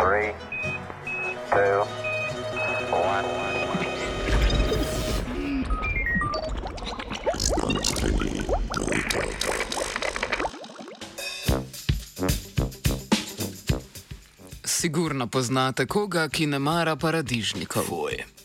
Three, two, one. Sigurno poznate koga, ki ne mara paradižnikov. Fuj.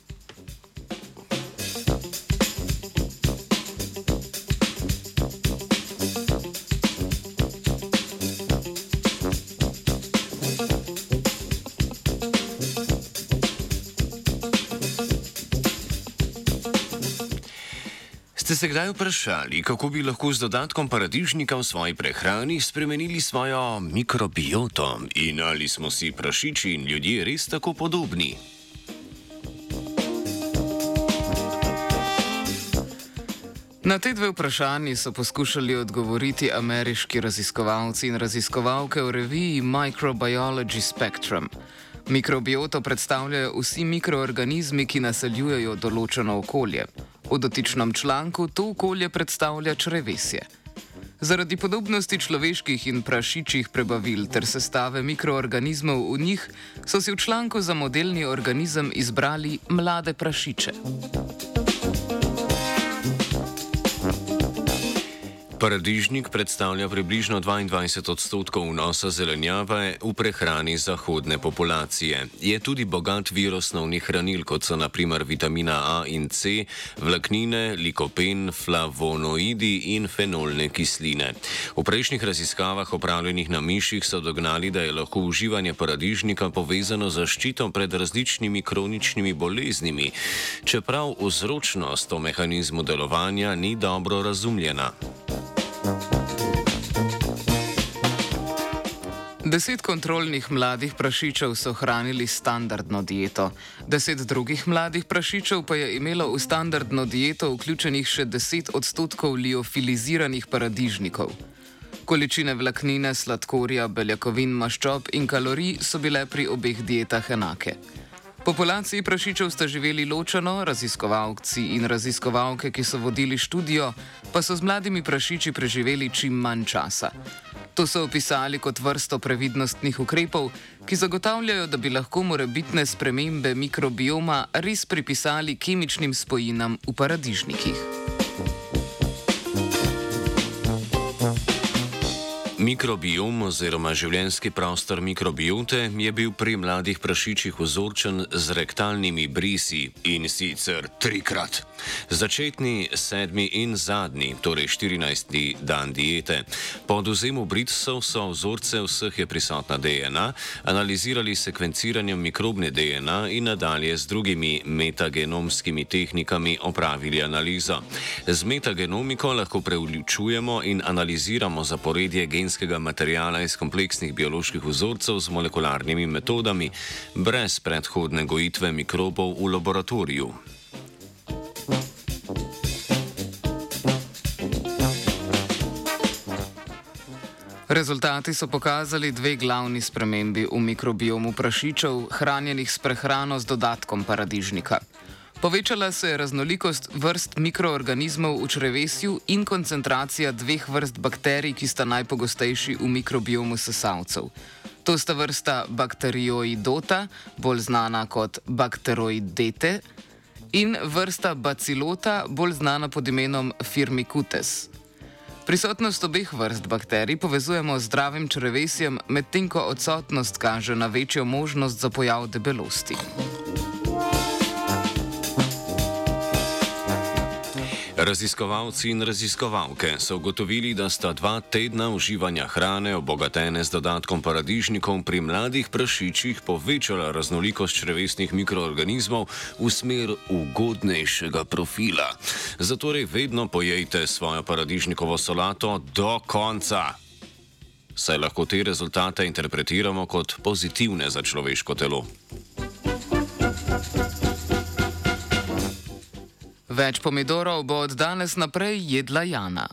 Ste se kdaj vprašali, kako bi lahko z dodatkom paradižnika v svoji prehrani spremenili svojo mikrobioto in ali smo si prašiči in ljudje res tako podobni? Na te dve vprašanji so poskušali odgovoriti ameriški raziskovalci in raziskovalke v reviji Microbiology Spectrum. Mikrobioto predstavljajo vsi mikroorganizmi, ki naseljujejo določeno okolje. V dotičnem članku to okolje predstavlja črevesje. Zaradi podobnosti človeških in prašičjih prebavil ter sestave mikroorganizmov v njih, so si v članku za modelni organizem izbrali mlade prašiče. Paradižnik predstavlja približno 22 odstotkov vnosa zelenjave v prehrani zahodne populacije. Je tudi bogat vir osnovnih hranil, kot so naprimer vitamina A in C, vlaknine, likopen, flavonoidi in fenolne kisline. V prejšnjih raziskavah opravljenih na miših so dognali, da je lahko uživanje paradižnika povezano z zaščito pred različnimi kroničnimi boleznimi, čeprav vzročnost o mehanizmu delovanja ni dobro razumljena. Deset kontrolnih mladih prašičev so hranili standardno dieto, deset drugih mladih prašičev pa je imelo v standardno dieto vključenih še deset odstotkov liofiliziranih paradižnikov. Količine vlaknine, sladkorja, beljakovin, maščob in kalorij so bile pri obeh dietah enake. Populaciji prašičev sta živeli ločeno, raziskovalci in raziskovalke, ki so vodili študijo, pa so z mladimi prašiči preživeli čim manj časa. To so opisali kot vrsto previdnostnih ukrepov, ki zagotavljajo, da bi lahko morebitne spremembe mikrobioma res pripisali kemičnim spojinam v paradižnikih. Mikrobiom oziroma življenjski prostor mikrobiote je bil pri mladih prašičih vzorčen z rektalnimi brisi in sicer trikrat. Začetni, sedmi in zadnji, torej 14. dan diete. Po oduzemu britsov so vzorce vseh je prisotna DNA, analizirali sekvenciranjem mikrobne DNA in nadalje z drugimi metagenomskimi tehnikami opravili analizo. Z metagenomiko lahko preučujemo in analiziramo zaporedje genskega genetskega materijala iz kompleksnih bioloških vzorcev z molekularnimi metodami, brez predhodne gojitve mikrobov v laboratoriju. Rezultati so pokazali dve glavni spremembi v mikrobiomu prašičev, hranjenih s prehrano z dodatkom paradižnika. Povečala se je raznolikost vrst mikroorganizmov v črevesju in koncentracija dveh vrst bakterij, ki sta najpogostejši v mikrobiomu sesalcev. To sta vrsta bakterioidota, bolj znana kot bakteroidete, in vrsta bacilota, bolj znana pod imenom firmicutes. Prisotnost obeh vrst bakterij povezujemo z zdravim črevesjem, medtem ko odsotnost kaže na večjo možnost za pojav debelosti. Raziskovalci in raziskovalke so ugotovili, da sta dva tedna uživanja hrane obogatene z dodatkom paradižnikov pri mladih prašičih povečala raznolikost črevesnih mikroorganizmov v smer ugodnejšega profila. Zato vedno pojejte svojo paradižnikovo solato do konca. Saj lahko te rezultate interpretiramo kot pozitivne za človeško telo. Več pomidorov bo od danes naprej jedla Jana.